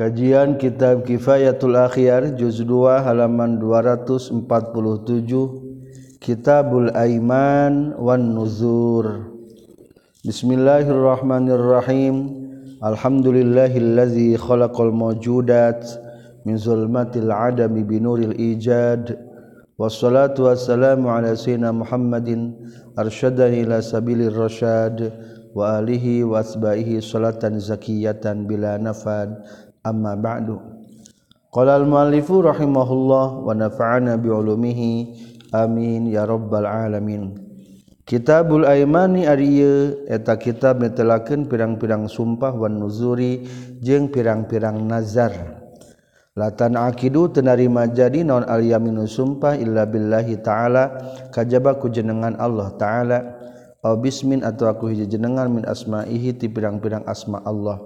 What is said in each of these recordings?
Kajian Kitab Kifayatul Akhyar juz 2 halaman 247 Kitabul Aiman wan Nuzur. Bismillahirrahmanirrahim. Alhamdulillahillazi khalaqal mawjudat min zulmatil adami binuril ijad. Wassalatu wassalamu ala sayyidina Muhammadin arsyadani ila sabilir rasyad wa alihi wa asbahihi salatan zakiyatan bila nafad amma ba'du. Qala al muallifu rahimahullah wa nafa'ana bi ulumihi amin ya rabbal alamin. Kitabul aimani ari eta kitab netelakeun pirang-pirang sumpah wan nuzuri jeung pirang-pirang nazar. Latan akidu tenarima jadi non al yaminu sumpah illa billahi ta'ala kajaba ku jenengan Allah ta'ala. Au bismin atau aku hiji jenengan min asma'ihi ti pirang-pirang asma Allah.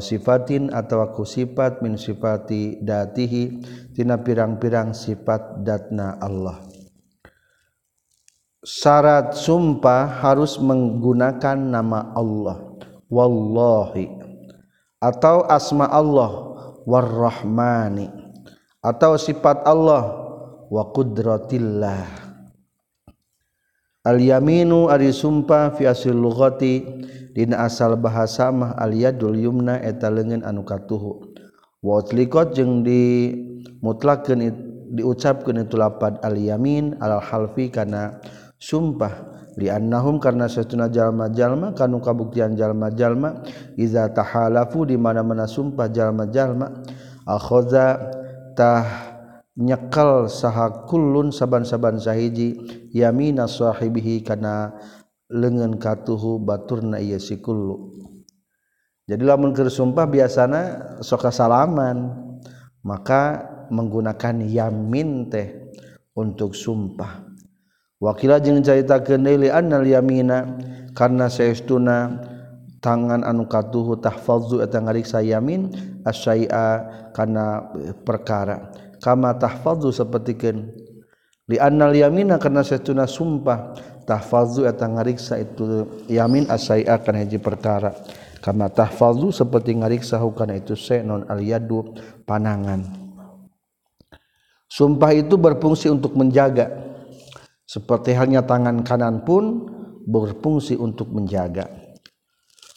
Sifatin atau aku sifat min sifati datihi tina pirang-pirang sifat datna Allah. Syarat sumpah harus menggunakan nama Allah. Wallahi. Atau asma Allah warrahmani. Atau sifat Allah wa qudratillah Al-yaminu ari sumpah fi asil lughati dina asal bahasa mah al-yadul yumna eta leungeun anu katuhu. Wa utliqat jeung di mutlakeun diucapkeun itu lapad al-yamin alal halfi kana sumpah li annahum karna satuna jalma-jalma kanu kabuktian jalma-jalma iza tahalafu di mana-mana sumpah jalma-jalma akhadha tah nyekal saha kullun saban-saban sahiji yamina sahibihi kana lengan katuhu baturna iya si kullu. Jadi lamun keur sumpah biasana sok salaman maka menggunakan yamin teh untuk sumpah. Wakila jeung caritakeun deui annal yamina karena saestuna tangan anu katuhu tahfazu eta ngariksa yamin asyai'a kana perkara. Kama tahfazu sapertikeun li annal yamina karna saestuna sumpah tahfazu eta ngariksa itu yamin asai'a kana hiji perkara. Kama tahfazu seperti ngariksa hukana itu se non al yadu panangan. Sumpah itu berfungsi untuk menjaga. Seperti halnya tangan kanan pun berfungsi untuk menjaga.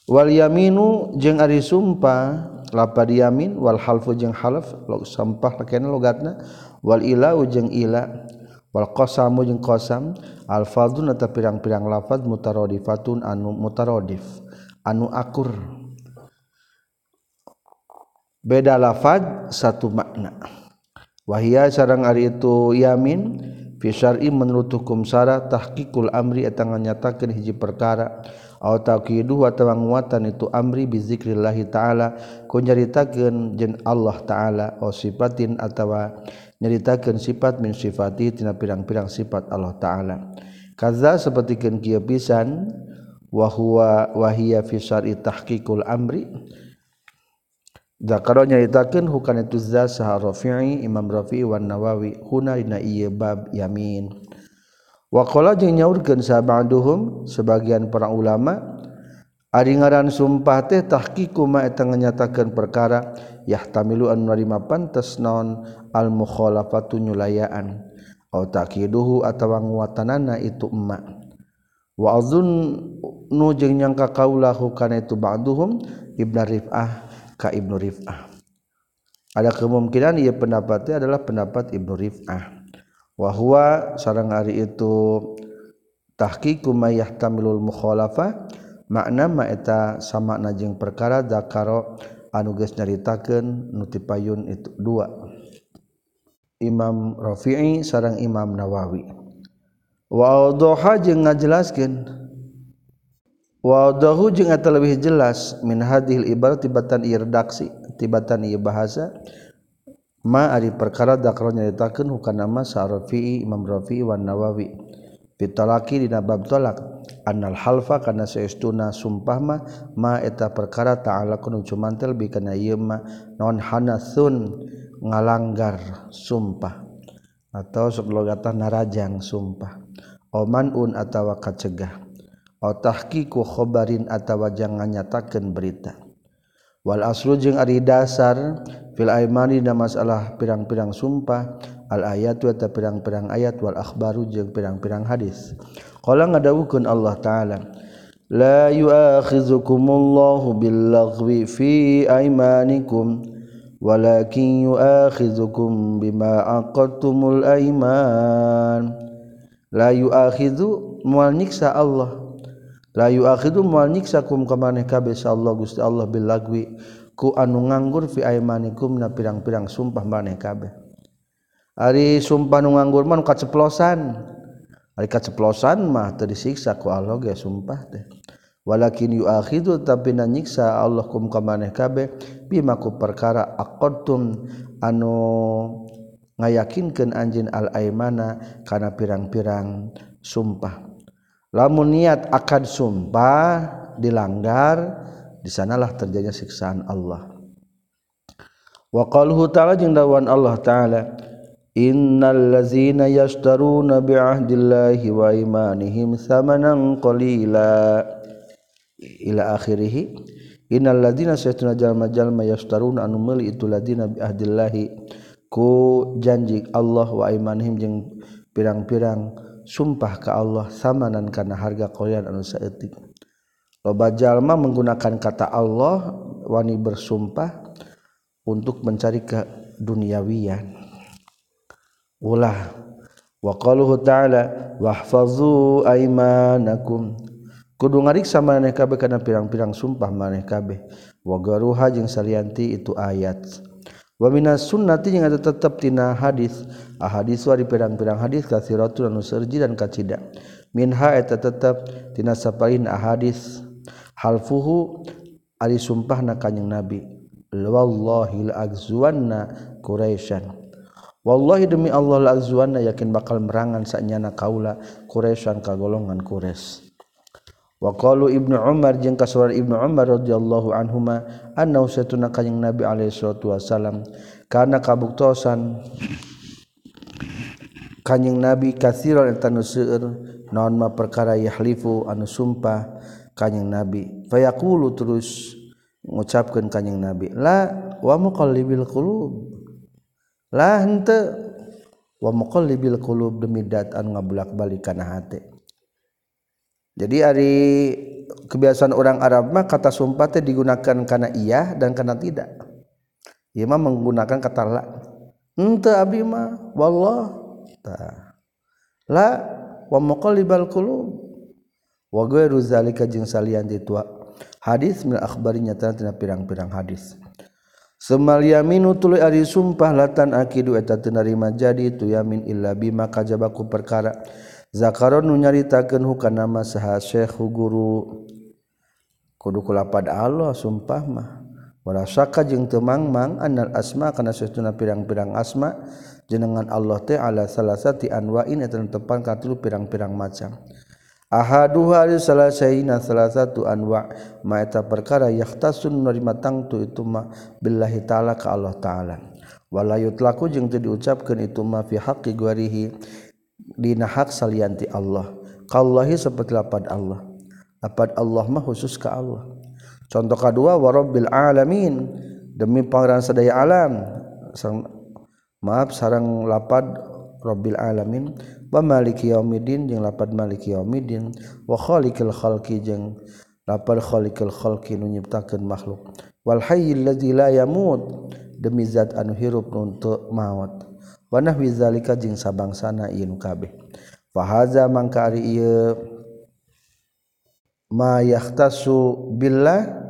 Wal yaminu jeung ari sumpah lapar yamin wal halfu jeung halaf lo sampah lakian logatna. Wal ila jeung ila wal qasamu jeung qasam al fadun eta pirang-pirang lafaz mutarodifatun anu mutarodif anu akur. Beda lafaz satu makna. Wahia sarang ari itu yamin fi syar'i menurut hukum syara tahqiqul amri eta nganyatakeun hiji perkara. Atau tauqidu atawa nguatan itu amri bi zikrillah taala. Ku nyaritakeun jeung Allah taala au sifatin atawa nyaritakeun sifat min sifati tina pirang-pirang sifat Allah taala. Kaza sapertikeun kieu pisan wa huwa wa hiya fi syar'i tahqiqul amri. Zakaro nyaritakeun hukana itu za Imam Rafi'i wan Nawawi. Huna dina ieu bab yamin wakola jeung nyaurkeun sabanduhum sebagian para ulama ari ngaran sumpah teh tahqiqu ma eta nyatakeun perkara yahtamilu anu narima pantes naon al mukhalafatu nyulayaan au taqiduhu atawa nguatanana itu emma. Wa azun nu jeung nyangka kaulahu kana itu ba'duhum ibnu rifah ka ibnu rifah. Ada kemungkinan ia pendapatnya adalah pendapat ibnu rifah. wahwa sarang hari itu tahqiqu ma yahtamilul mukhalafah makna ma eta sama najeng perkara zakaro anu geus nyaritakeun nu payun itu dua. Imam Rafi'i sarang Imam Nawawi. Wa awdaha jeung ngajelaskeun. Wa awdahu jeung eta leuwih jelas min hadhil ibarat tibatan ieu redaksi tibatan ieu bahasa ma ari perkara dakro nyaritakeun hukana ma sa Rafi'i Imam Rafi'i wan Nawawi. Pitalaki dina bab talak annal halfa kana saestuna sumpah ma ma eta perkara ta'ala kun cumantel bi kana ieu ma non hanasun ngalanggar sumpah atau sekelogatan narajang sumpah. Oman un atawa kacegah. Atau tahkiku khobarin atawa jangan nyatakeun berita. Wal asrujeng ari dasar filmani dan masalah pirang-pirang sumpah al-ayat atau pirang-pirang ayat Wal akbaru jeung pirang-pirang hadis. Kalau ngadawukeun Allah taala la yu'akhizukumullahu billaghwi fi aymanikum walakin yu'akhizukum bima aqadtumul ayman la yu'akhizu mual nyiksa Allah layu akhidu moal nyiksa kum ka kabeh Allah Gusti Allah bil lagwi ku anu nganggur fi aimanikum na pirang-pirang sumpah maneh kabeh. Ari sumpah nu nganggur man kaceplosan. Ari kaceplosan mah teu disiksa ku Allah ge sumpah teh. Walakin yuakhidu tapi na nyiksa Allah kum ka kabeh bima ku perkara aqadtum anu ngayakinkeun anjeun al aimana kana pirang-pirang sumpah. Lamun niat akan sumpah dilanggar di sanalah terjadinya siksaan Allah. Wa qaluhu ta'ala jeung dawan Allah ta'ala innal ladzina yashtaruna bi ahdillahi wa imanihim thamanan qalila. Ila akhirih innal ladzina saytuna jalma-jalma yashtaruna anu meuli itu ladzina bi ahdillahi ku janji Allah wa imanihim jeung pirang-pirang sumpah ke Allah samanan karena harga koyan anu saeutik. Loba jalma menggunakan kata Allah wani bersumpah untuk mencari ke duniawian. Ulah wa qaluhu ta'ala wahfazu aimanakum kudu ngariksa maneh kabeh kana pirang-pirang sumpah maneh kabeh. Wa garuha jeung salianti itu ayat. Wamina sunnati yang ada tetap tina hadis. Ah hadis wari pirang-pirang hadis kasiratu dan userji dan kacida minha eta tetap tina sapain ah hadis. Halfuhu ari sumpah na kanjeng nabi. Wallahi azwanna quraisyan. Wallahi demi Allah azwanna yakin bakal merangan saknyana kaula quraisyan ka golongan quraisy. Waqalu Ibnu Umar jeung kasuran Ibnu Umar radhiyallahu anhuma annahu usatuna kanjing Nabi alaihi salatu wasalam kana kabuktosan. Kanjing Nabi katsiran eta nu seueur naon ma perkara yahlifu anu sumpah kanjing Nabi. Fayaqulu terus ngucapkeun kanjing Nabi la wa muqallibil qulub. La henteu. Wa muqallibil qulub demi dat anu ngabulak-balik kana hate. Jadi hari kebiasaan orang Arab mah kata sumpah digunakan karena iya dan karena tidak. Ia mah menggunakan kata la. Ente abi mah wallah. Ta. La wa muqallibal qulub. Wa ghairu zalika jeung salian itu hadis min akhbari nyata tina pirang-pirang hadis. Semal yaminu tuluy ari sumpah latan akidu eta teu narima jadi tu yamin illa bima kajabaku perkara zakaron nu nyaritakeun hukana nama saha syekh guru. Kudu kulapad Allah sumpah mah. Wala syakka jeung teu mangmang annal asma kana saestuna pirang-pirang asma jenengan Allah teh ala salasati anwa'in eta tepan katilu pirang-pirang macam. Ahaduha li salasaina salasatu anwa. Ma eta perkara yahtasun narima tangtu itu mah billahi taala ka Allah taala. Wala yutlaku jeung teu diucapkeun itu mah fi haqqi gwarihi dina hak salianti Allah. Kallahi seperti lapad Allah. Lapad Allah mah khusus ka Allah. Contoh kedua warabbil alamin. Demi pangeran sadaya alam. Sarang, maaf sarang lapad rabbil alamin. Wa maliki yaumiddin jeung lapad maliki yaumiddin. Wa khaliqil khalqi jeung lapad khaliqil khalqi nu nyiptakeun makhluk. Wal hayyil ladzi la yamut. Demi zat anu hirup nu teu maot Wanah wizalika jeung sabangsana ieu kabeh. Fahaza mangka ari ieu ma yahtasu billah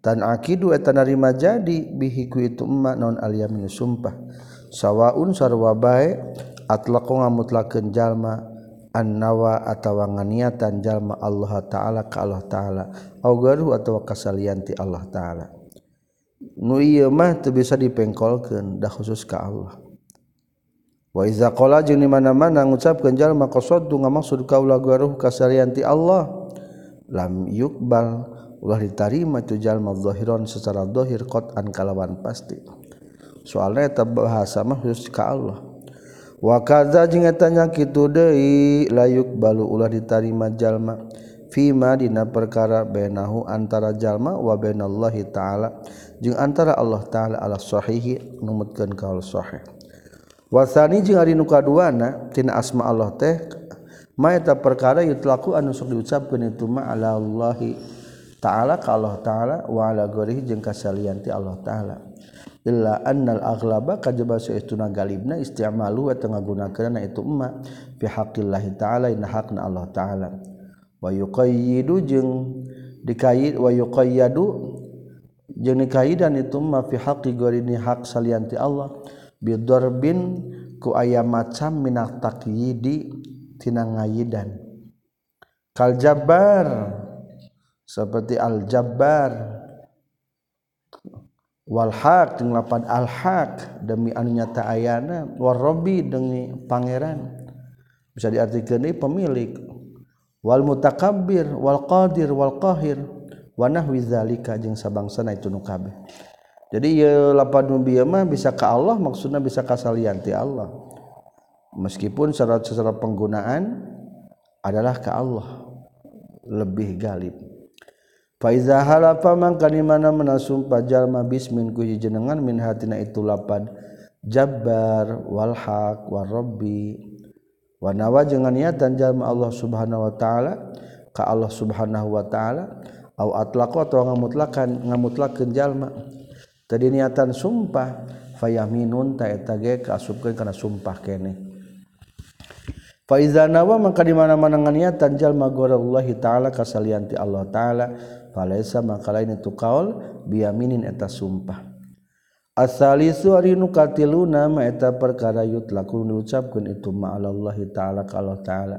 tan akidu eta narima jadi bihi ku itu emma non al sumpah. Sawaun sarwa bae atlaqo ngamutlakeun jalma annawa atawa nganiatan jalma Allah taala ka Allah taala au garu atawa kasalian ti Allah taala. Nu ieu mah teu bisa dipengkolkeun da khusus ka Allah. Waiza jeung di mana-mana ngucapkeun jalma qasadu ngamaksud kaula garuh kasarianti Allah. Lam yukbal ulah diterima itu jalma zahiron secara zahir qatan kalawan pasti. Soalnya eta bahasa mah khusus ka Allah. Wa kadza jeung eta nya kitu deui la yukbalu ulah diterima jalma fima dina perkara bainahu antara jalma wa bainallahi taala. Antara Allah ta'ala Allahshohihi numutkan kalauhi wasani jeung ari nu kaduana tina asma Allah teh ma eta perkara yutlaku anu sok diucapkeun itu ma ala Allahi ta'ala ka Allah ta'ala wa ala ghairihi jeung kasalian ti Allah ta'ala. Illa annal aghlaba kajaba saestuna galibna isti'malu wa tengagunakeunna itu ma fi haqqillahi ta'ala inna haqna Allah ta'ala. Wa yuqayyidu jeung dikait wa yuqayyadu jeung dikaidan itu ma fi haqqi ghairihi hak salian ti Allah. ta'ala bidarbin ku aya macam minat takyidi tina ngayidan kal jabbar seperti al jabbar Walhaq lapan alhaq demi anunya taayana warrobi demi pangeran. Bisa diartikan ini pemilik. Wal mutakabir wal qadir wal qahir. Wanah wizalika jeung sabangsana itu nu kabeh jadi lapan nubiamah bisa ke Allah maksudnya bisa kasalianti Allah. Meskipun secara-secara penggunaan adalah ke Allah. Lebih galib. Faiza halafa mangka di mana menasumpah jalma bismin ku jenengan min hatina itu lapan jabbar wal haq war rabbi. Wa nawa jangan niatan jalma Allah subhanahu wa taala ka Allah subhanahu wa taala au atlaqa atau ngamutlakan ngamutlakeun jalma tadi niatan sumpah. Fayaminun ta eta ge kaasupkeun kana sumpah keneh Faiza nawa maka di mana-mana nganiatan jalma Allah taala kasalianti Allah taala falaisa maka lain itu kaul biyaminin eta sumpah. Asalisu ari nu katiluna ma eta perkara yutlaku diucapkeun itu ma Allah taala ka Allah taala.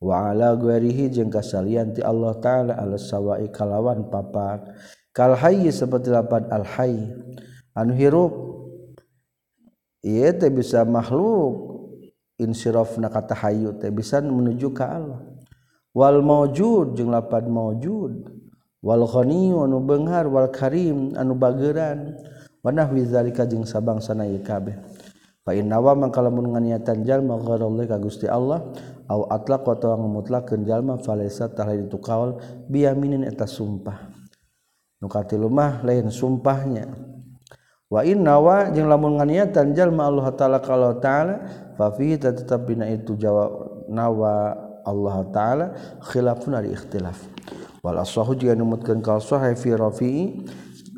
Wa ala ghairihi jeung kasalianti Allah taala ala sawai kalawan papak kalhayi seperti lapan alhayi anu hirup. Ieu teh bisa makhluk. Insiraf na kata hayu teh bisa menuju ke Allah. Wal maujud jeung lapan maujud wal ghani anu beunghar wal karim anu bageran. Wa nahwi zalika jeung sabangsana ieu kabeh. Fa inna wa mangkalamun nganiatan jalma gharallahu ka Gusti Allah au atlaq wa tawa ngamutlakeun jalma falaisa tahal itu kaul biyaminin eta sumpah. nukati lumah lain sumpahnya. Wa innawa jeung lamun nganiatan jalma Allah taala kalau taala fa fi tetap bina itu jawab nawa Allah taala khilafun ari ikhtilaf. Wal aswahu jeung numutkeun kaul sahih fi rafi'i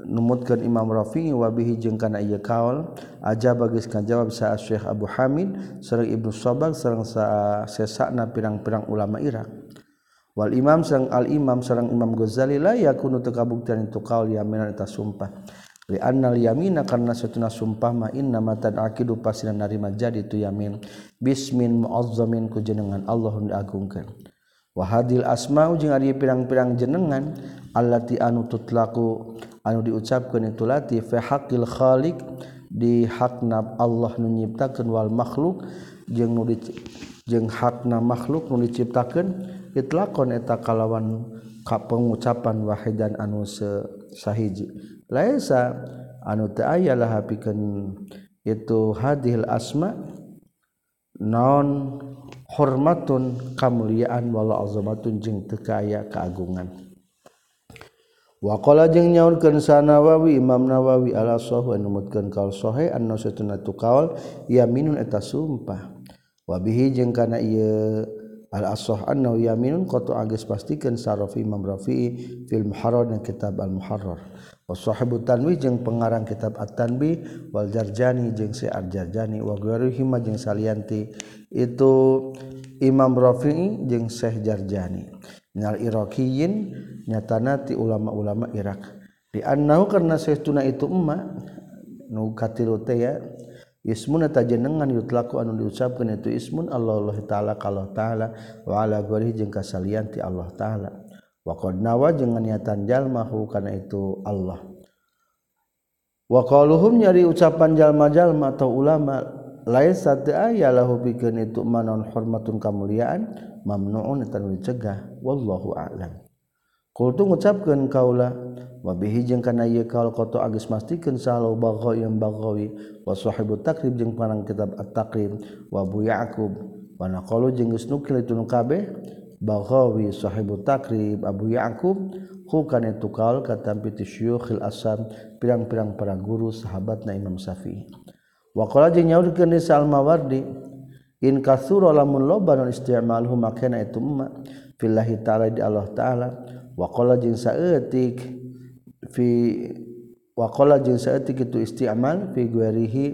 numutkeun Imam Rafi'i wa bihi jeung kana ieu kaul aja bagis kan jawab sa Syekh Abu Hamid sareng Ibnu Sabag sareng sa sesakna pirang-pirang ulama Irak. Wal Imam sang Al Imam sareng Imam Ghazali la yakunu teu kabuktian itu qaul yaminan eta sumpah. Li annal yamina karena satuna sumpah ma inna matan akidu pasina narima jadi tu yamin bismin muazzamin ku jenengan Allah diagungkeun. Wa hadil asma'u jeung ari pirang-pirang jenengan allati anu tutlaku anu diucapkeun itu lati fi haqqil khaliq di hakna Allah nu nyiptakeun wal makhluk jeung nu jeung hakna makhluk nu diciptakeun itlakon eta kalawan ka pengucapan wahidan anu sahiji. Laisa anu teu aya lah pikeun itu hadhil asma non hormatun kamuliaan wala azamatun jeung teu aya keagungan. Wakola jeung nyaurkeun sana wawi Imam Nawawi ala sahwa numutkeun kaul sohe an tu kaul ya minun eta sumpah. Wa bihi jeung kana ieu al-asoh annahu yaminun qatu agis pastikeun sarafi Imam Rafi'i fil Muharrar dan kitab al-Muharrar. Wa tanwi tanwih jeung pengarang kitab at tanbi wal jarjani jeung si ar jarjani wa ghairihi ma jeung salianti. Itu Imam Rafi'i jeung Syekh Jarjani. Minal iraqiyin nyatana ti ulama-ulama Irak. Di annahu karena saytuna itu emma nu katilu teh ya ismun eta jenengan yutlaku anu diucapkeun itu ismun Allah Allah taala kalau taala wa ala ghairi jeung kasalian ti Allah taala. Wa qad nawa jeung niatan jalma hu kana itu Allah. Wa qaluhum nyari ucapan jalma-jalma atau ulama lain satu aya lahu itu manon hormatun kamuliaan mamnuun eta dicegah. Wallahu a'lam. Kultu ngucapkan kaulah wabihi jeung kana ieu kaul qata agus mastikeun salau bagho yang baghawi. Wa sahibu takrib jeung panang kitab at-taqrib. Wa bu yaqub wa naqalu jeung geus nukil itu nu kabeh baghawi sahibu takrib. Abu yaqub hu kana tu kaul katampi ti syuyukhil asam pirang-pirang para guru sahabatna Imam Syafi'i. Wa qala jeung nyaurkeun di Salmawardi in kasura lamun loba non istimalhu makana itu ma fillahi ta'ala di Allah ta'ala. wakola jeung saetik fi wakola jeung saetik itu isti'mal fi guerihi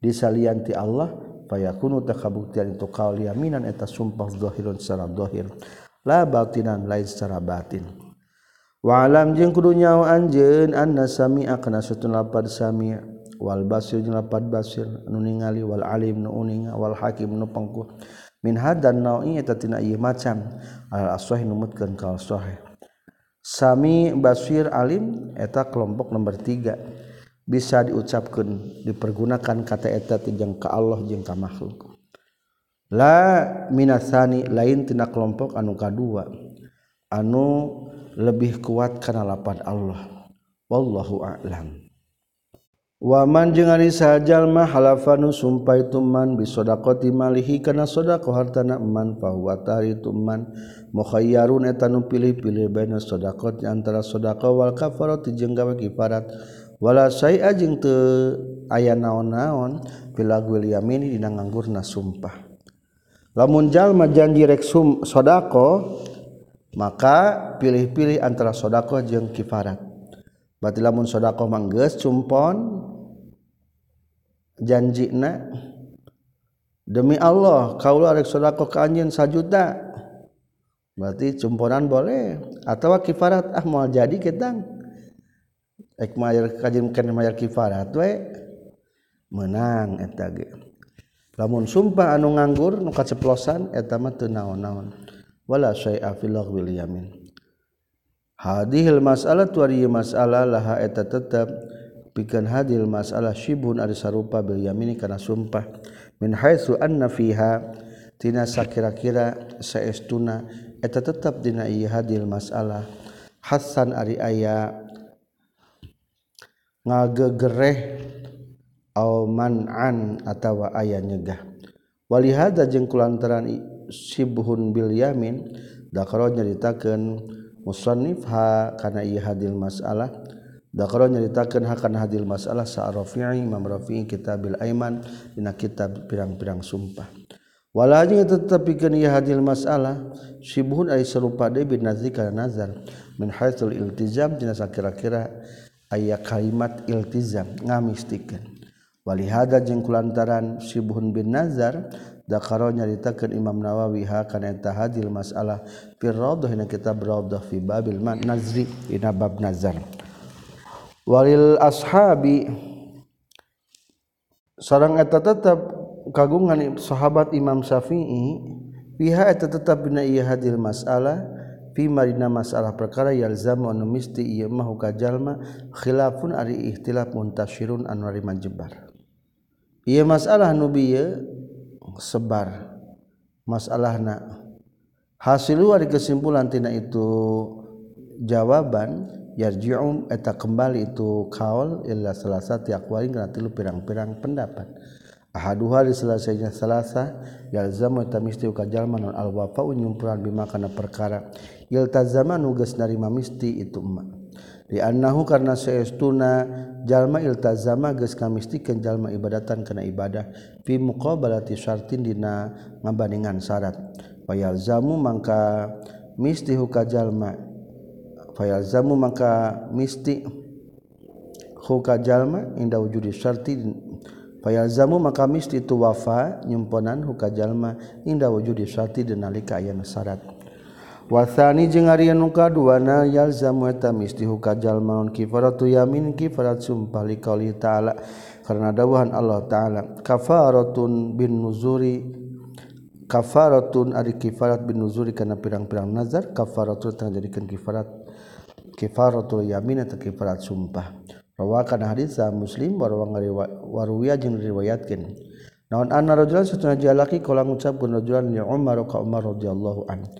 disalianti Allah fayakunu takabuktian itu kaul yaminan eta sumpah zahirun secara zahir la batinan lain secara batin. Wa alam jeung kudu nyawa anjeun anna sami'a kana satun lapad sami wal basir jeung lapad basir nu ningali wal alim nu uninga wal hakim nu pengkuh min hadan nau'i eta tina ieu macam al aswah numutkeun kaul sahih Sami Basir Alim eta kelompok nomor tiga. Bisa diucapkan dipergunakan kata eta tijang ke Allah jeung ka makhluk. La minasani lain tina kelompok anu kadua. Anu lebih kuat kana lapan Allah. Wallahu a'lam. waman jeung ari sajalma halafanu sumpai tuman bisodaqoti malihi kana sodaqo hartana eman fahuwa tari tuman mukhayyarun eta nu pilih-pilih baina sodaqot antara sodaqo wal kafarati jeung gawe kifarat. Wala saya jeung teu aya naon-naon filagwil yamini dina nganggurna sumpah. Lamun jalma janji rek sum sodaqo maka pilih-pilih antara sodaqo jeung kifarat. Berarti lamun sodaqo mangges cumpon janjina demi Allah kaulah arek sodako ke anjeun sajuta berarti cumporan boleh. Atau kifarat ah mau jadi kita ek mayar kajim kan mayar kifarat we. Menang eta ge. Lamun sumpah anu nganggur nu kaceplosan eta mah teu naon-naon. Wala syai'a fil laghwil yamin hadhil mas'alatu wa masalah laha eta tetap bikin hadil masalah syibun ada sarupa bil yamini kana sumpah. Min haitsu anna fiha tina sakira-kira saestuna eta tetap dina ieu hadil masalah. Hasan ari aya ngagegereh au man'an atawa aya nyegah. Wali hadza jeung kulantaran syibhun bil yamin dakro nyeritakeun musannif ha kana ieu hadil masalah. Dakaro nyaritakeun hakan hadil masalah sa Rafi'i Imam Rafi'i Kitabil Aiman dina kitab pirang-pirang sumpah. Wala jeung tetepikeun ieu hadil masalah sibhun ay sarupa deui bin nazri kana nazar min haitsul iltizam dina sakira-kira aya kalimat iltizam ngamistikeun. Walihada jeung kulantaran sibhun bin nazar dakaro nyaritakeun Imam Nawawi ha kana eta hadil masalah fi Radhah dina kitab Radhah fi babil man nazri dina bab nazar. walil ashabi. Sarang eta tetap kagungan sahabat Imam Syafi'i pihak eta tetap bina ieu hadil masalah fi marina masalah perkara yalzamu anu misti ieu mah kajalma khilafun ari ikhtilaf muntashirun anu ari manjebar ieu masalah nu sebar masalahna. Hasil ari kesimpulan tina itu jawaban yarji'un eta kembali itu kaul illa salasa tiak waring kana tilu pirang-pirang pendapat. Ahaduha di selesainya salasa yalzamu eta misti ka jalma non al nyumpuran bima kana perkara. Iltazama nugas narima misti itu emak. Di annahu karena seestuna jalma iltazama geus kamistikeun jalma ibadatan kana ibadah fi muqabalati syartin dina ngabandingan syarat. Wa yalzamu mangka misti huka jalma fayalzamu mangka misti huka jalma inda wujudi syartin fayalzamu maka misti itu wafa nyumponan huka jalma inda wujudi syarti denalika aya syarat Watani jeung ari anu kaduana yalzamu eta misti hukajal maun kifaratu yamin kifarat sumpah li qauli ta'ala. Karena dawuhan Allah ta'ala kafaratun bin nuzuri kafaratun ari kifarat bin nuzuri kana pirang-pirang nazar kafaratun tang jadikeun kifarat kifaratul yamin eta kifarat sumpah. Rawakan hadis muslim warwa waruwiya jeung riwayatkeun. Naon anna rajulan satuna jalaki kala ngucapkeun rajulan ya Umar ka Umar radhiyallahu anhu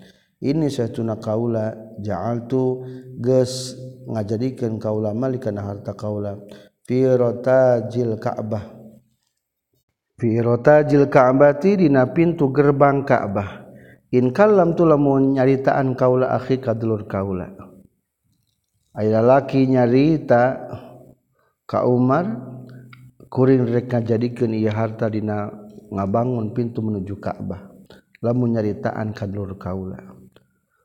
ini saya tuna kaula ja'altu geus ngajadikeun kaula malikana harta kaula fi rotajil ka'bah. Fi rotajil ka'bati dina pintu gerbang ka'bah. Inkallam tu lamun nyaritaan kaula akhi ka dulur kaula aya lalaki nyarita ka Umar kuring reka jadikan ia harta dina ngabangun pintu menuju Ka'bah. Lamun nyaritaan kanur kaula.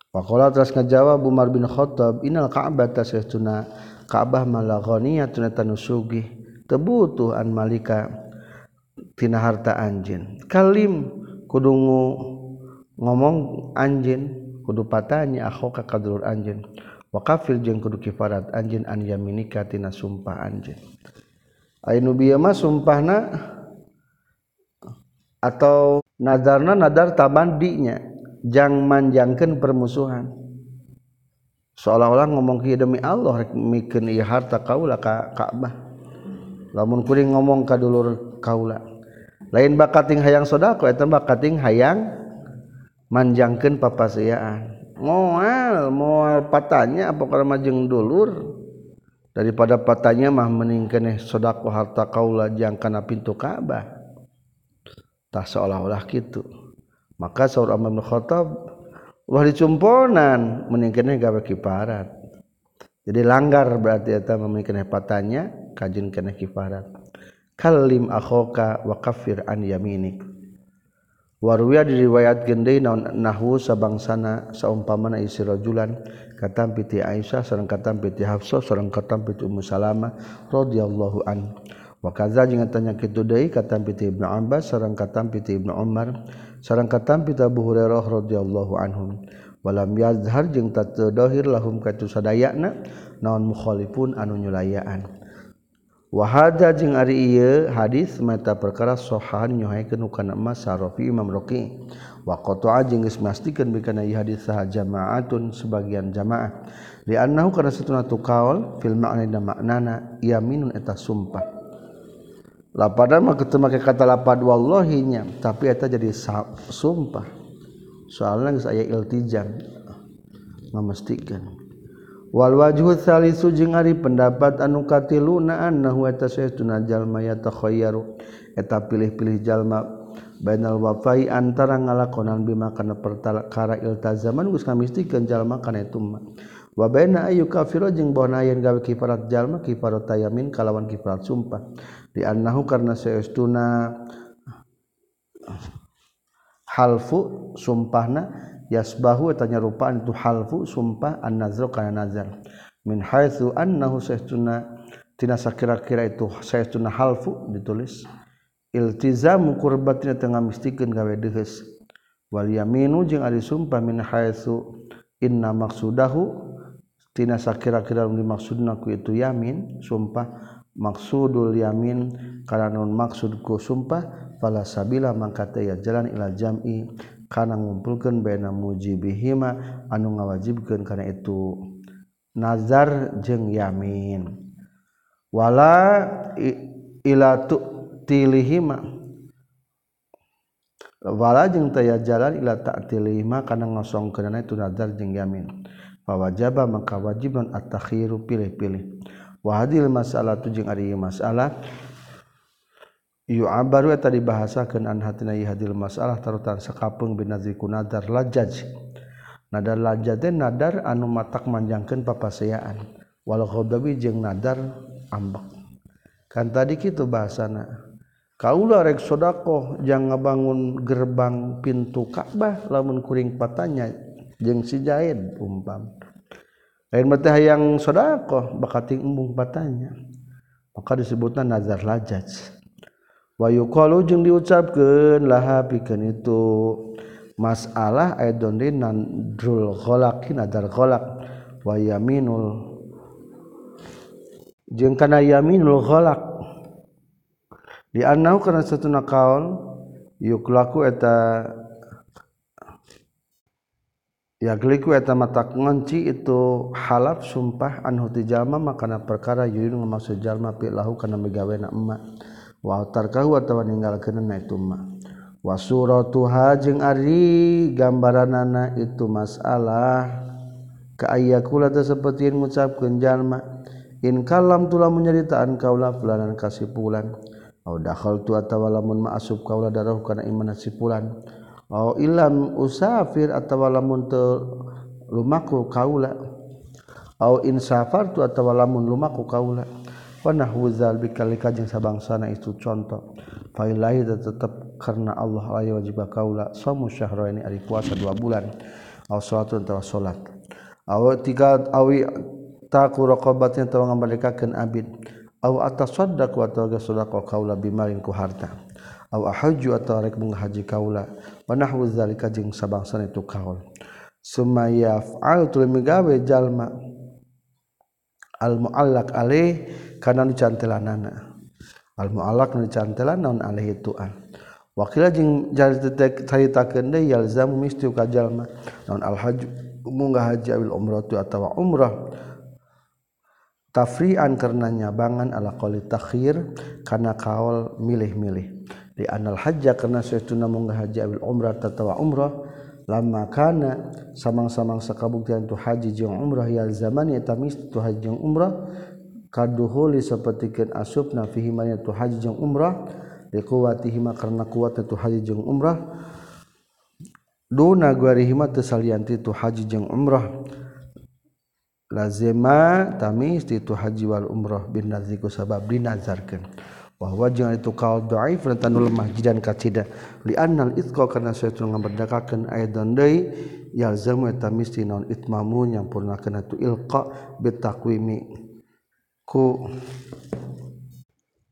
Pakola terus ngejawab Umar bin Khattab inal Ka'bah tasestuna Ka'bah malaghaniyatun tunatan nusugi tebutuh an malika tina harta anjin kalim kudungu ngomong anjin kudu patanya akhoka kadulur anjin wa kafir jeung kudu kifarat anjin an yaminika tina sumpah anjin. Anu bieu mah sumpahna atau nadarna nadar tabandinya jang manjangkeun permusuhan. Seolah-olah ngomong kieu demi Allah rek mikeun ieu harta kaula ka Ka'bah. Lamun kuring ngomong ka dulur kaula. Lain bakating hayang sodako eta bakating hayang manjangkan papasaan mual mual patanya apa kalau majeng dulur? Daripada patanya mah meningkeneh sodako harta kaula jangkana pintu Ka'bah tak seolah-olah gitu maka saur Umar bin Khattab dicumponan meningkeneh gawe kifarat. Jadi langgar berarti eta meningkeneh patanya kajin keneh kifarat. Kalim akhoka wa kafir an yaminik Warwiya diriwayat gende naon nahwu sabangsana saumpamana isi rajulan katam piti Aisyah sareng katam piti Hafsah sareng katam piti Ummu Salamah radhiyallahu an. Wa kadza jeung tanya kitu deui katam piti Ibnu Abbas sareng katam piti Ibnu Umar sareng katam piti Abu Hurairah radhiyallahu anhum. Walam yazhar jeung tateu dohir lahum katu sadayana naon mukhalifun anu nyulayaan. Wahada jeung Ari ieu hadis mata perkara sohan nyohaikeun kana emas sarofi Imam Roki. Wa qata'a jeung geus mastikeun bikana ieu hadis sah jama'atun sebagian jamaah. Li annahu kana satuna tu fil ma'na dan maknana yaminun eta sumpah. Lapada mah kitu make kata lapad wallahi nya tapi eta jadi sumpah. Soalna geus aya iltijam memastikan. Walwajhu salisu jeung ari pendapat anu katilu naan nahu eta saestuna jalma yatakhayyaru. Eta pilih-pilih jalma bainal wafai antara ngalakonan bima kana perkara iltazaman geus ngamistikeun jalma kana eta mah wa baina ayu kafiro jeung bona yen gawe kifarat jalma kifarat tayamin kalawan kifarat sumpah. Di annahu karna saestuna halfu sumpahna yasbahu tanya rupaan tu halfu sumpah an nazar kana nazar. Min haitsu annahu sahtuna tina sakira-kira itu sahtuna halfu ditulis. Iltizamu qurbatina tengah mistikeun gawe deheus wal yaminu jeung ari sumpah min haitsu inna maqsudahu tina sakira-kira dimaksudna ku itu yamin sumpah. Maksudul yamin karena nun maksud ku sumpah fala sabila mangka ya jalan ila jam'i. kana ngumpulkan bena mujibihima anu ngawajibkan karena itu. Nazar jeng yamin. Wala ila tu'tilihima. Wala jeung taya jalan ila ta'tilihima kana ngosongkeunana itu nazar jeung yamin. Fawajaba maka wajib non at-takhiru pilih-pilih. Wa hadil mas'alatu jeung ari masalah baru tadi bahasakan hadil masalah tarutan sekapung binziku nadar lajaj nadar laja nadar anu matak manjangkan papaseaan Wal khodabi jeung nadar ambek. Kan tadi gitu bahasana. Kaulah rek sedekah jangan ngebangun gerbang pintu Ka'bah lamun kuring patanya jeung si jahid umpam. Lain mata hayang sedekah bakating embung patanya. Maka disebutna nazar lajaj. wayu kalau jeng diucapkan laha pikeun itu masalah ayat donri nandrul kolak nadar kolak wayaminul jeng kana yaminul kolak di anau karena satu nakal yuk laku eta Ya geliku eta mata ngonci itu halaf sumpah anhu tijama makana perkara yuyun maksud jalma pi lahu kana megawena emak. watar kau wasuro tuha jeung Ari gambaranana itu masalah. Keayakula seperti mengucapkan jalma in kalam tulah menyeritaan kaulah pelanan kasih pulan udah tu atawa lamun ma'asub kaulah darah karena iman sipulan au ilam usafir atawa lamun lumaku kaula au insafar tu atawa lamun lumaku kaula Wanahuzal bikalika jeng sabangsana itu contoh. Failai tetap karena Allah lai wajib kaula somu syahro ini hari puasa dua bulan. Aw salat tawa salat. Aw tiga awi tak kurokobatnya tawa mengembalikan abid. Aw atas wa atau gasudak kaula bimaring ku harta. Aw ahaju atau rek menghaji kaula. Wanahuzal bikalika jeng sabangsana itu kaul. Sumaya fa'al tulimigawe jalma almuallak alaih kana nu cantelanana. Al muallak nu cantelan naon alaih tuan wakila jeung caritakeun deui yalzamu misti ka jalma naon al hajj munggah haji awil umratu atawa umrah. Tafri'an karena nyabangan ala qali takhir kana kaol milih-milih. Di anal hajja karena saestuna munggah haji awil umrah atawa umrah lama kana samang-samang sakabuktian tu haji jeung umrah ya zaman eta mis tu haji jeung umrah. Kaduhuli sapertikeun asupna fihi ma tu haji jeung umrah. Liquwatihi ma karena kuat tu haji jeung umrah. Duna guarihi ma teu salianti tu haji jeung umrah. Lazima tamis itu haji wal umrah. Bin naziku sabab dinazarkeun bahwa jangan itu kau dhaif dan tanu lemah jidan kacida li annal itqa kana saytu ngaberdakakeun aidan deui yalzamu eta misti naon itmamu nyampurnakeun atu ilqa bitakwimi. Ku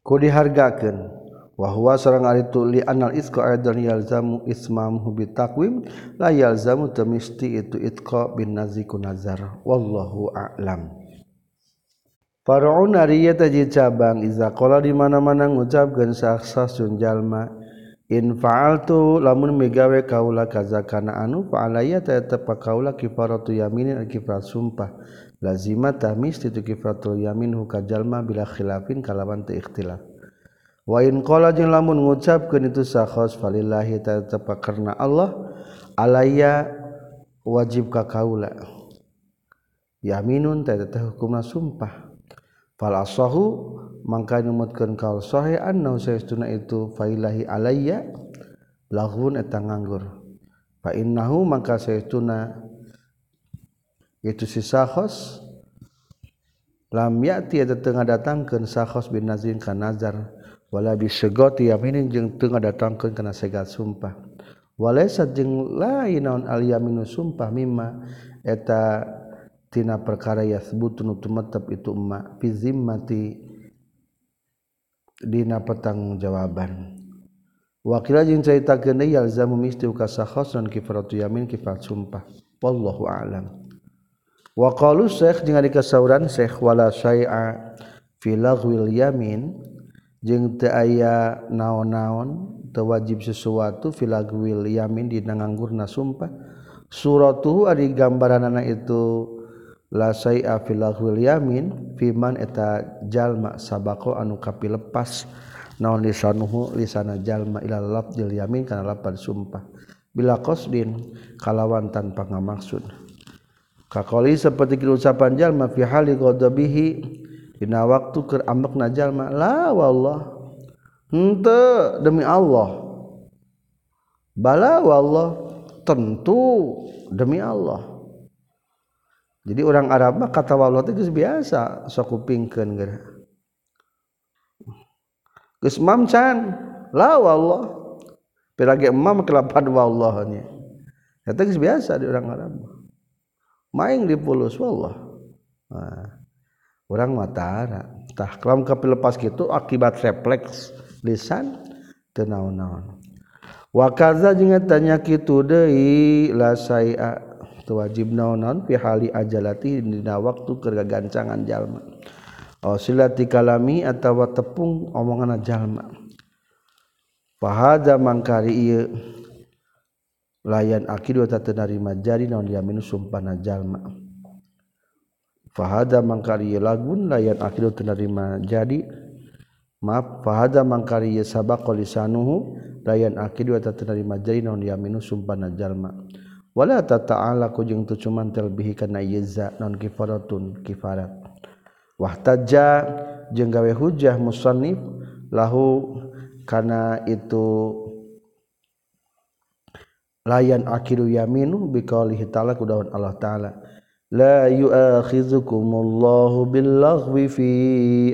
ku dihargakeun wa huwa sareng ari tu li annal itqa aidan yalzamu ismamu bitakwim la yalzamu tamisti itu itqa bin naziku nazar. Wallahu a'lam Faraun ari taji cabang iza qala di mana-mana ngucapkeun saksasun jalma. In fa'altu lamun migawe kaula kaza kana anu fa'alaya ta tetep kaula kifaratu yaminin kifarat sumpah. Lazima tamis itu kifaratul yamin huka jalma bila khilafin kalawan teu ikhtilaf. Wa in jeung lamun ngucapkeun itu sakhos falillahi ta tetep karena Allah alaya wajib ka kaula. Yaminun ta tetep hukumna sumpah falasahu mangka numutkeun kal sahih annahu saestuna itu failahi alayya lahun eta nganggur. Fa innahu mangka saestuna itu si sahos lam ya'ti eta teu ngadatangkeun sahos bin nazin ka nazar. Wala bisegoti yaminin jeung teu ngadatangkeun kana segat sumpah. Walaysa jeung lain naon al yaminu sumpah mimma eta tina perkara yasbutun tumatap itu emak fi zimmati. Dina pertanggungjawaban. Wakil jeung caritakeun deui yalzamu misti ka sakhasan kifaratu yamin kifat sumpah. Wallahu a'lam. Wa qalu syekh jeung ari kasauran syekh wala syai'a fi laghwil yamin. Jeung teu aya naon-naon teu wajib sesuatu fi laghwil yamin dina nganggurna sumpah. Suratuhu ari gambaranana itu lasai afilahul yamin fiman eta jalma sabako anu kapilepas naon lisanuhu lisana jalma ila lafzil yamin kana lapan sumpah. Bila qasdin kalawan tanpa ngamaksud. Kakoli seperti ucapan jalma fi hali ghadabihi dina waktu keur ambekna jalma la wallah. Henteu demi Allah. Bala wallah tentu demi Allah. Jadi orang Arab mah kata wallah itu biasa sok kupingkeun geura geus mamcan la wallah. Pirage emam kelapan wallah nya eta geus biasa di orang Arab maing dipulus wallah. Nah, orang matara tah kelam lepas gitu akibat refleks lisan teu naon-naon. Wa jeung tanya kitu deui la sai'a itu wajib naonon fi hali ajalati dina waktu kegagancangan jalma. Osilati kalami atawa tepung omongan jalma. Pahaja mangkari ieu layan akidu wa tatanarima jari naon yaminu sumpana jalma. Fahada mangkari lagun layan akidu tanarima jadi. Maaf fahada mangkari ieu sabaq layan akidu wa tatanarima jari naon yaminu sumpana jalma wala ta'ala ku jeung tu cuman terlebih kana yeza non kifaratun kifarat. Wahtaja jeung gawe hujah musannif lahu kana itu layan akhiru yaminu biqaulihi ta'ala kudawan Allah ta'ala. La yu'akhizukumullahu billaghwi fi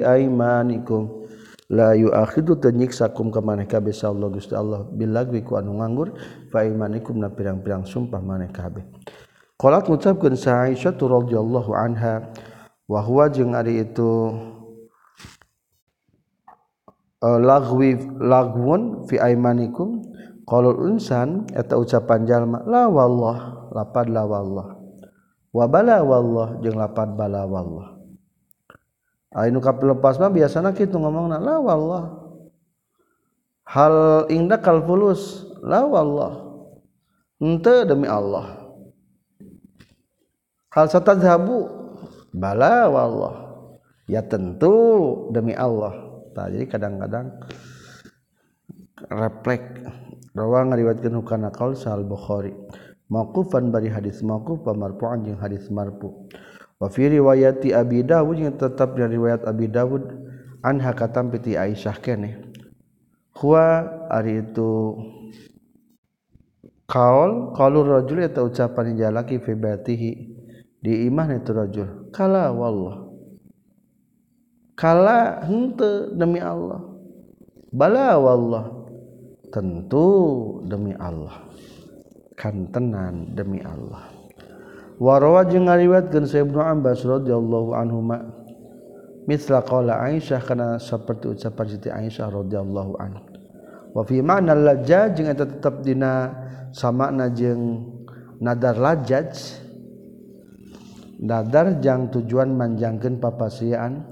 aymanikum la yu'akhidu tanyiksakum ka maneh kabeh Allah Gusti Allah. Billaghwi ku anu nganggur fa aymanikum na pirang-pirang sumpah maneh kabeh Qalat ngucapkeun sa Aisyah radhiyallahu anha wa huwa jeung ari itu uh, lagwi lagwun fi aymanikum. Unsan eta ucapan jalma la wallah lapad la wallah. Wa bala wallah jeung lapad bala wallah anu kaplepas mah biasana kitu ngomongna la wallah. Hal indak kal fulus la wallah. Henteu demi Allah. Hal satadhabu bala wallah. Ya tentu demi Allah. Nah, jadi kadang-kadang refleks rawang ngariwayatkeun hukana qaul sal bukhari. Mauqufan bari hadis mauquf marfu'an jeung hadis marfu wa fi riwayati abi dawud yang tetap dari riwayat abi dawud anha katam piti aisyah kene. Huwa ari itu qaul qaulur rajul eta ucapan jalaki fi batihi di imah itu rajul. Kala wallah. Kala henteu demi Allah. Bala wallah. Tentu demi Allah. Kan tenan demi Allah warawa jeung ngariwayatkeun sa Ibnu Abbas radhiyallahu anhuma. Mithla qala Aisyah kana saperti ucapan Siti Aisyah radhiyallahu anha. Wa fi ma'na lajaj jeung eta tetep dina samakna jeung nadar lajaj nadar jang tujuan manjangkeun papasiaan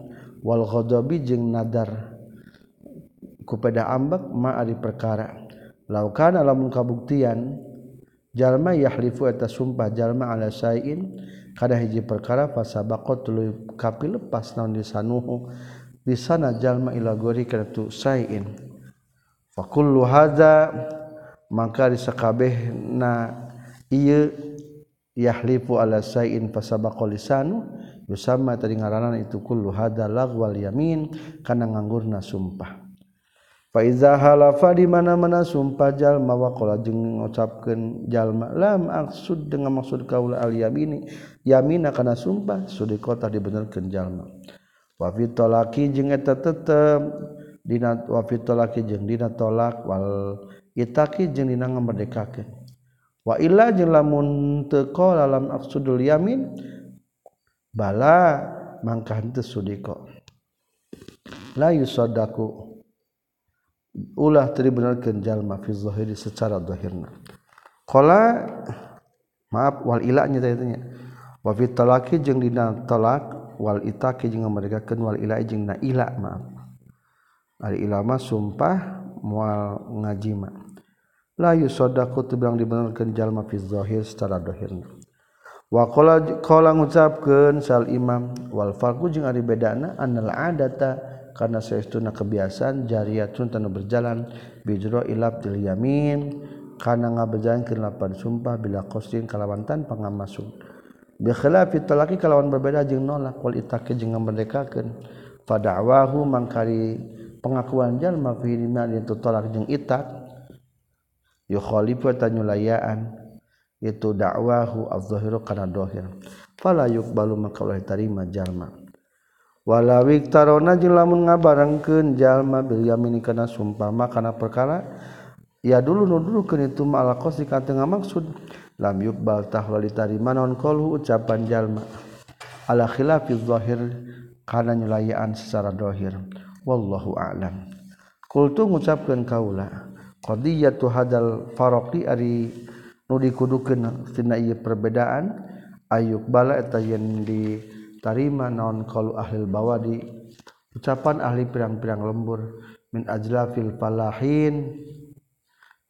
wal ghadabi jeung nadar kupeda ambek ma ari perkara. Laukana lamun kabuktian jalma yahlifu eta sumpah jalma ala sayin kada hiji perkara fasabaqat tuluy kapi lepas naon di sanuhu di sana jalma ila gori kana tu sayin fa kullu hadza maka di sakabehna ieu yahlifu ala sayin fasabaqa lisanu. Yusama tadi ngaranan itu kullu hadza lagwal yamin kana nganggurna sumpah Faiza halafa di mana-mana sumpah jalma waqala jeung ngucapkeun jalma lam maksud dengan maksud kaula al yamini. Yamina kana sumpah sudi kota dibenerkeun jalma wa fi talaqi jeung eta tetep. Dina wa fi talaqi jeung dina tolak wal itaki jeung dina ngamerdekakeun wa illa jeung lamun teu qala lam yamin bala mangka henteu sudiko la yusaddaku ulah terbenarkan jalma fi zahiri secara zahirna qala maaf wal ilahnya tanya. Wa fi talaqi jeung dina talak wal itaqi jeung ngamergakeun wal ilah jeung na ila maaf. Ari ila mah sumpah moal ngaji mah la yusaddaqu bilang dibenarkeun jalma fi zahir secara zahirna wa qala qala ngucapkeun sal imam wal farqu jeung ari bedana annal adata karena saestuna kebiasaan jariyatun tanu berjalan. Bijro ilab til yamin. Karena ngabejalan ke lapan sumpah bila qasdin kalawan tanpa ngamasuk bi khilafi talaqi kalawan berbeda jeung nolak. Wal itaqi jeung ngamerdekakeun fada'wahu mangkari pengakuan jalma fi dina itu talak jeung itak. Yukhalifu tanyulayaan itu dakwahu az-zahiru kana dohir. Fala yuqbalu maka ulah tarima jalma walawi tarona jeung lamun ngabarengkeun jalma bil karena kana sumpah makanan kana perkara ya dulu nuduhkeun itu ma ala tengah maksud teu lam ucapan jalma ala khilafil zahir kana nyulayaan secara dohir. Wallahu a'lam. Qultu ngucapkeun kaula qadiyatu hadal faraqi ari nu dikudukeun tina ieu perbedaan ayuk bala eta di tarima naon qalu ahli bawadi? Ucapan ahli pirang-pirang lembur min ajlafil falahin.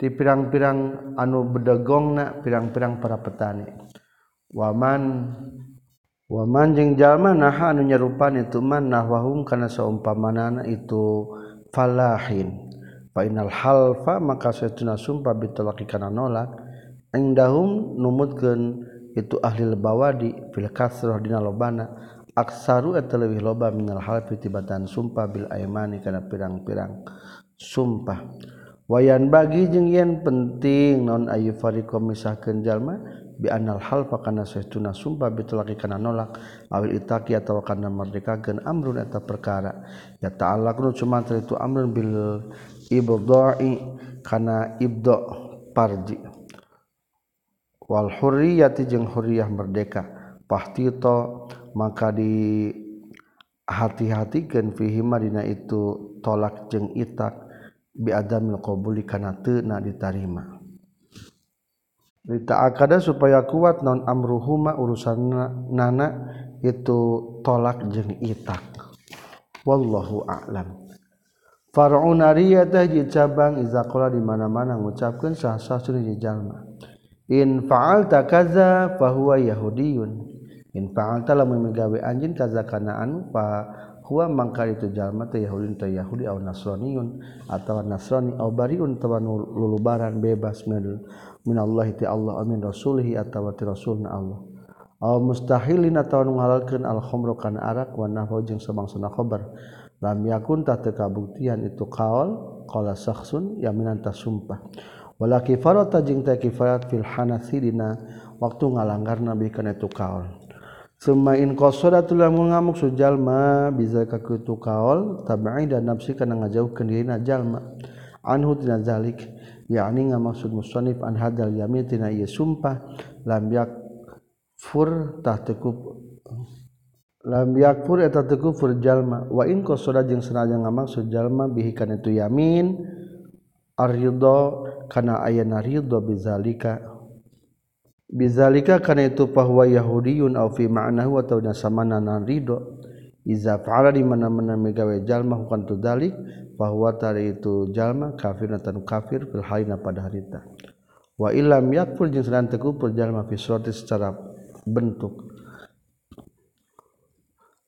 Ti pirang-pirang anu bedegongna pirang-pirang para petani. Waman waman jeung jalma nah anu nyarupan itu man nahwahum kana saumpamanana itu falahin. Fa inal halfa maka satuna sumpah bitalaqi kana nolak. Indahum numutkeun itu ahli bawadi fil kasrah dina lobana. Aksaru eta leuwih loba minal halfi tibatan sumpah bil aimani kana pirang-pirang sumpah. Wayan bagi jeung yen penting non ayu fariqom misahkeun jalma bi anal halfa kana sahtuna sumpah bitulaki kana nolak. Awil itaqi atawa kana merdekakeun amrun eta perkara. Ya ta'allaqnu cuma itu amrun bil ibdai kana ibda parji. Wal hurriyati jeung hurriyah merdeka. Pahtito maka di hati-hatikan fihima dina itu tolak jeng itak biadamil qabuli kana teu na ditarima akada supaya kuat non amruhuma urusan nana itu tolak jeng itak. Wallahu a'lam. Far'un ariyatah ji cabang iza qala di mana-mana ngucapkeun sah-sah di jalma in faal tak kaza fahuwa Yahudiyun. In faal tala memigawe anjin kaza kana anu fa huwa mangka itu jalma teh Yahudin teh Yahudi au Nasraniun atau Nasrani au bariun tawa lulubaran bebas min minallahi ti Allah amin rasulih atau ti rasulna Allah. Au mustahilin atau nu ngalalkeun al khamra kana arak wa nahwa jeung sabangsana khabar lam yakun tah teu kabuktian itu kaol qala syakhsun yaminan tasumpah sumpah. Wala kifarata jeung ta kifarat fil hanathi dina waktu ngalanggar nabi kana itu qaul Semain kosoda tulah ngamuk sujalma bisa kakutu kaol tabai dan nafsi kana ngajauhkeun dirina jalma. Anhu tina zalik yakni ngamaksud musannif an hadal yamin tina ieu sumpah lam yakfur tah tekup lam yakfur eta tekufur jalma. Wa in kosoda jeung sanajan ngamaksud jalma bihi kana itu yamin aridho kana ayana ridho bizalika. Bizalika kana itu bahwa yahudiyun au fi ma'nahu atau nasamana nan ridho iza fa'ala di mana-mana megawe jalma hukan tu dalik bahwa tari itu jalma kafir atau kafir fil halina pada harita wa ilam yakfur jeung sedang teguh jalma fi surati secara bentuk.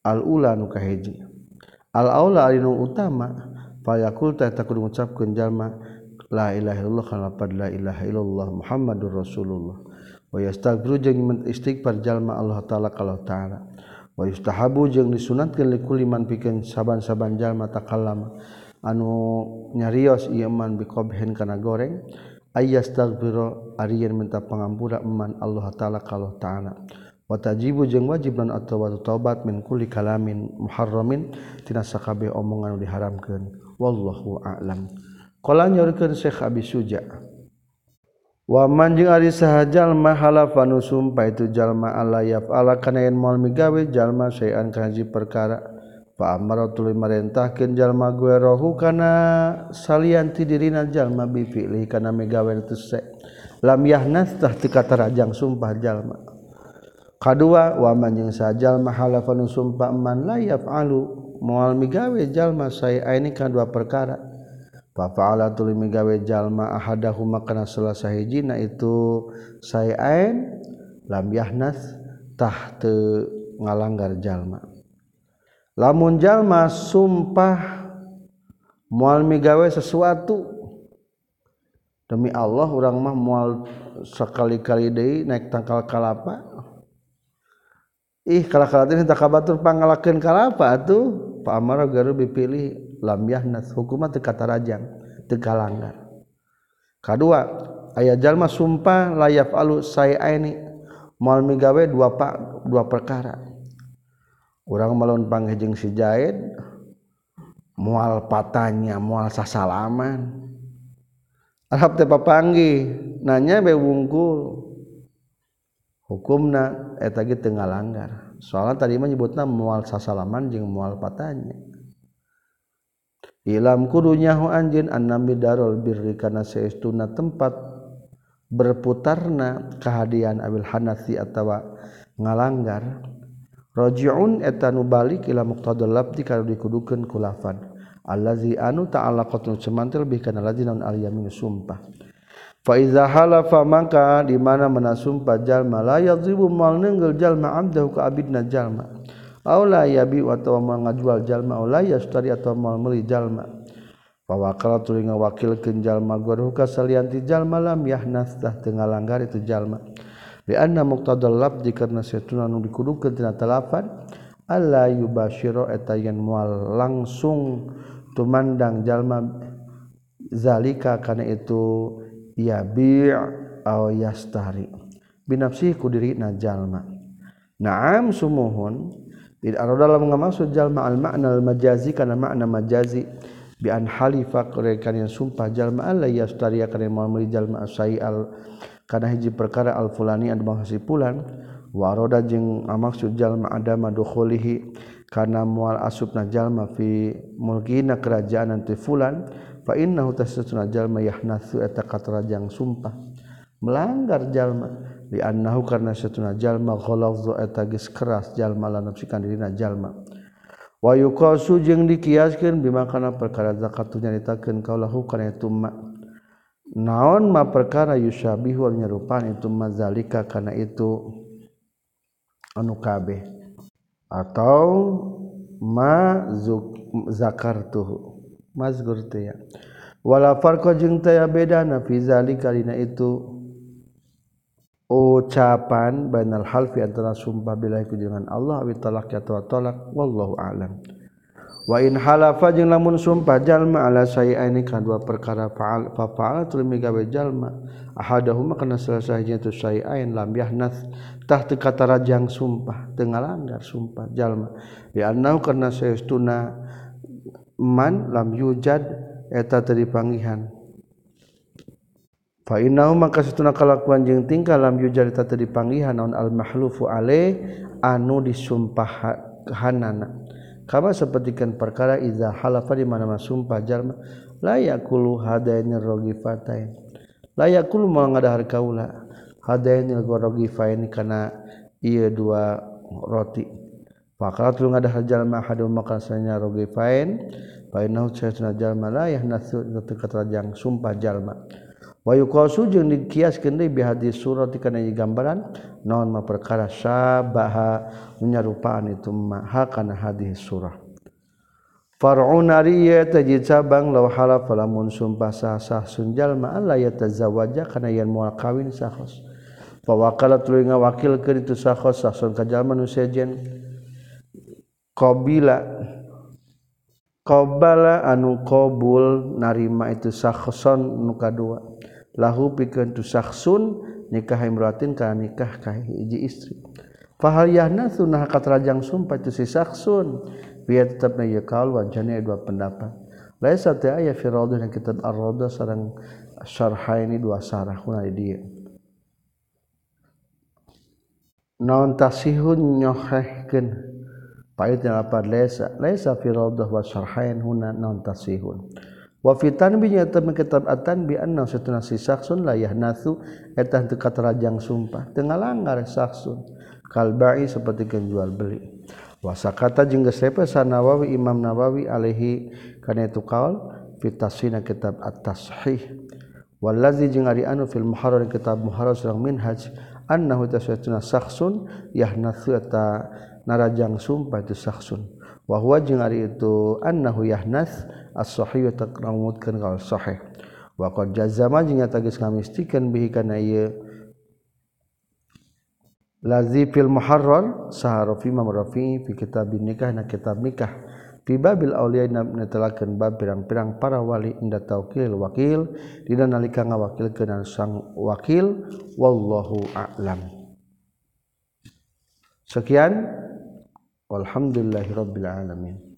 Al ula nu kahiji al aula alinu utama fa yaqul ta takun ngucapkeun jalma la ilaha illallah kalapad la ilaha illallah Muhammadur Rasulullah? Wa yastaghfiru jeung istighfar jalma Allah taala kalau taala. Wa yustahabu jeung disunatkeun likuli man pikeun saban-saban jalma takallama. Anu nyarios ieu man biqobhen kana goreng ayastaghfiru ariyan minta pangampura man Allah taala kalau taala. Wa tajibu jeung wajib lan atawa taubat min kulli kalamin muharramin tina sakabeh omongan diharamkeun. Wallahu a'lam. Qala nyorikeun Syekh Abi Suja' Wamanjing ari sahajal mahala fanu sumpah itu jalma Allah yaf ala kanayan mal migawe jalma sayan kanji perkara. Fa amara tuluy marentahkeun jalma gue rohu kana salian ti dirina jalma bi fi'li kana migawe itu se. Lam yahnas tah teu katarajang sumpah jalma kadua wa manjing sajal mahala fanu sumpah man la yaf'alu moal migawe jalma saya ini kan dua perkara Fafa'ala tuli migawe jalma ahadahu makana salah sahijina itu sayain lam yahnas tah te ngalanggar jalma. Lamun jalma sumpah mual migawe sesuatu demi Allah orang mah mual sekali-kali deui naik tangkal kalapa. Ih kalakalatin tak kabatur pangalakeun kalapa tuh Pak Amara garu dipilih lambiahnas hukuman teu katarajang teu kalanggar kadua aya jalma sumpah layaf alu sayaini moal migawe dua pak dua perkara. Urang malon panghejeng si Jaid mual patanya mual sasalaman. Arab teh papanggi nanya be wungkul hukumna eta ge teu ngalanggar. Soalna tadi menyebutna mual sasalaman jeung mual patanya Ilam kudunyahu anjin annami darul birri kana saestuna tempat berputarna kehadian abil hanasi atawa ngalanggar. Rajiun eta nu balik ila muqtadal labdi kana dikudukeun ku lafad allazi anu ta'allaqatun semantil bi kana allazi naun al yamin sumpah. Fa iza halafa mangka di mana menasumpah jalma la yadhibu mal nenggel jalma abdahu ka abidna jalma. Aula yabi atau ngajual jalma aula yastari atau mau meuli jalma. Fa wakala tuluy ngawakilkeun jalma gurhuka salian ti jalma lam yahnas tah teu ngalanggar itu jalma. Li anna muqtadal labdi karna satuna nu dikudukeun tina talafan alla yubashiro eta yen moal langsung tumandang jalma zalika kana itu yabi' aw yastari binafsihi ku diri na jalma. Naam sumuhun id arada lamun ngamaksud jalma al makna al majazi kana makna majazi bi an halifa kana yang sumpah jalma alla yastari kana mau meuli jalma asai al kana hiji perkara al fulani anu maksud pulan wa arada jeung maksud jalma adama dukhulihi kana mual asupna jalma fi mulkina kerajaan nanti fulan fa innahu tasatuna jalma yahnasu eta katarajang sumpah. Melanggar jalma dianahu karena setuna jalma ghalazza eta geus keras jalma la nafsikan dirina jalma. Wa yuqasu jeung dikiaskeun bimakana perkara zakat nyaritakeun kaulahu kana itu ma. Naon ma perkara yusabihu nyerupan itu mazalika kana itu anu kabeh. Atau ma zakartuhu Mazgur teh wala farqa jeung taya beda na fi zalika dina itu ucapan bainal halfi antara sumpah billahi dengan Allah awi talak atau talak wallahu a'lam. Wa in halafa jeung lamun sumpah jalma ala sayyaini kan dua perkara fa'al fa fa'alatul migawe jalma. Ahadahuma kana sahijina tu sayyain lam yahnath tah teu kata rajang sumpah teu ngalanggar sumpah jalma. Di annahu karna sayastuna man lam yujad eta teu dipanggihan Fa inna huma kasatuna kalakuan jeung tingkah lam yujari tata dipanggihan naun al mahlufu ale anu disumpahanana. Kama sapertikeun perkara iza halafa di mana sumpah jalma la yaqulu hadainir rogifatain. La yaqulu mah ngadahar kaula hadainir rogifain kana ieu dua roti. Fakala tu ngadahar jalma hadu maka sanya rogifain fa inna hu sayatuna jalma la yahnasu tatkatrajang sumpah jalma. Jalma. Wayu kosu jeung dikiaskeun deui bihadis surat kana gambaran naon ma perkara syabaha menyarupaan itu ma kana hadis surah. Far'un ariya tajid cabang law halaf lamun sumpah sah sah sunjal ma alla yatazawaja kana yen moal kawin sahos. Pawakala tuluy ngawakilkeun itu sahos sahsun ka jalma nu sejen qabila qabala anu qabul narima itu sahson nu kadua. Lahu pikeun tu saksun nikah imratin kana nikah ka hiji istri fahal yahna sunah katrajang sumpah tu si saksun biar tetapna ieu kaul wancana dua pendapat. Laisa ta aya fi raudhah kitab ar-raudhah sareng syarhaini dua sarah kuna di dieu naon tasihun nyohehkeun paitna lapad laisa laisa fi raudhah wa syarhain huna naon tasihun wafitan binya temen kitab atan bi anna satuna si saksun layah nasu eta teu katarajang sumpah. Teu ngalanggar saksun kalbai seperti jual beli. Wasakata geus sepe Nawawi Imam Nawawi alaihi kana itu kaul fitasina kitab at-tashih wallazi jeung ari anu fil muharrar kitab muharrar sareng minhaj annahu tasatuna saksun yahnasu eta narajang sumpah itu saksun jeung ari itu annahu yahnas as-sahih takramutkeun ka sahih. Wa qad jazama jeung nyata geus ngamistikeun bihi kana ieu lazi fil muharrar sahara fi mamrafi fi kitab nikah na kitab nikah. Fi babil auliya netelakeun bab pirang-pirang para wali inda taukil wakil. Dina nalika ngawakilkeun sang wakil wallahu a'lam. Sekian. Walhamdulillahirabbil alamin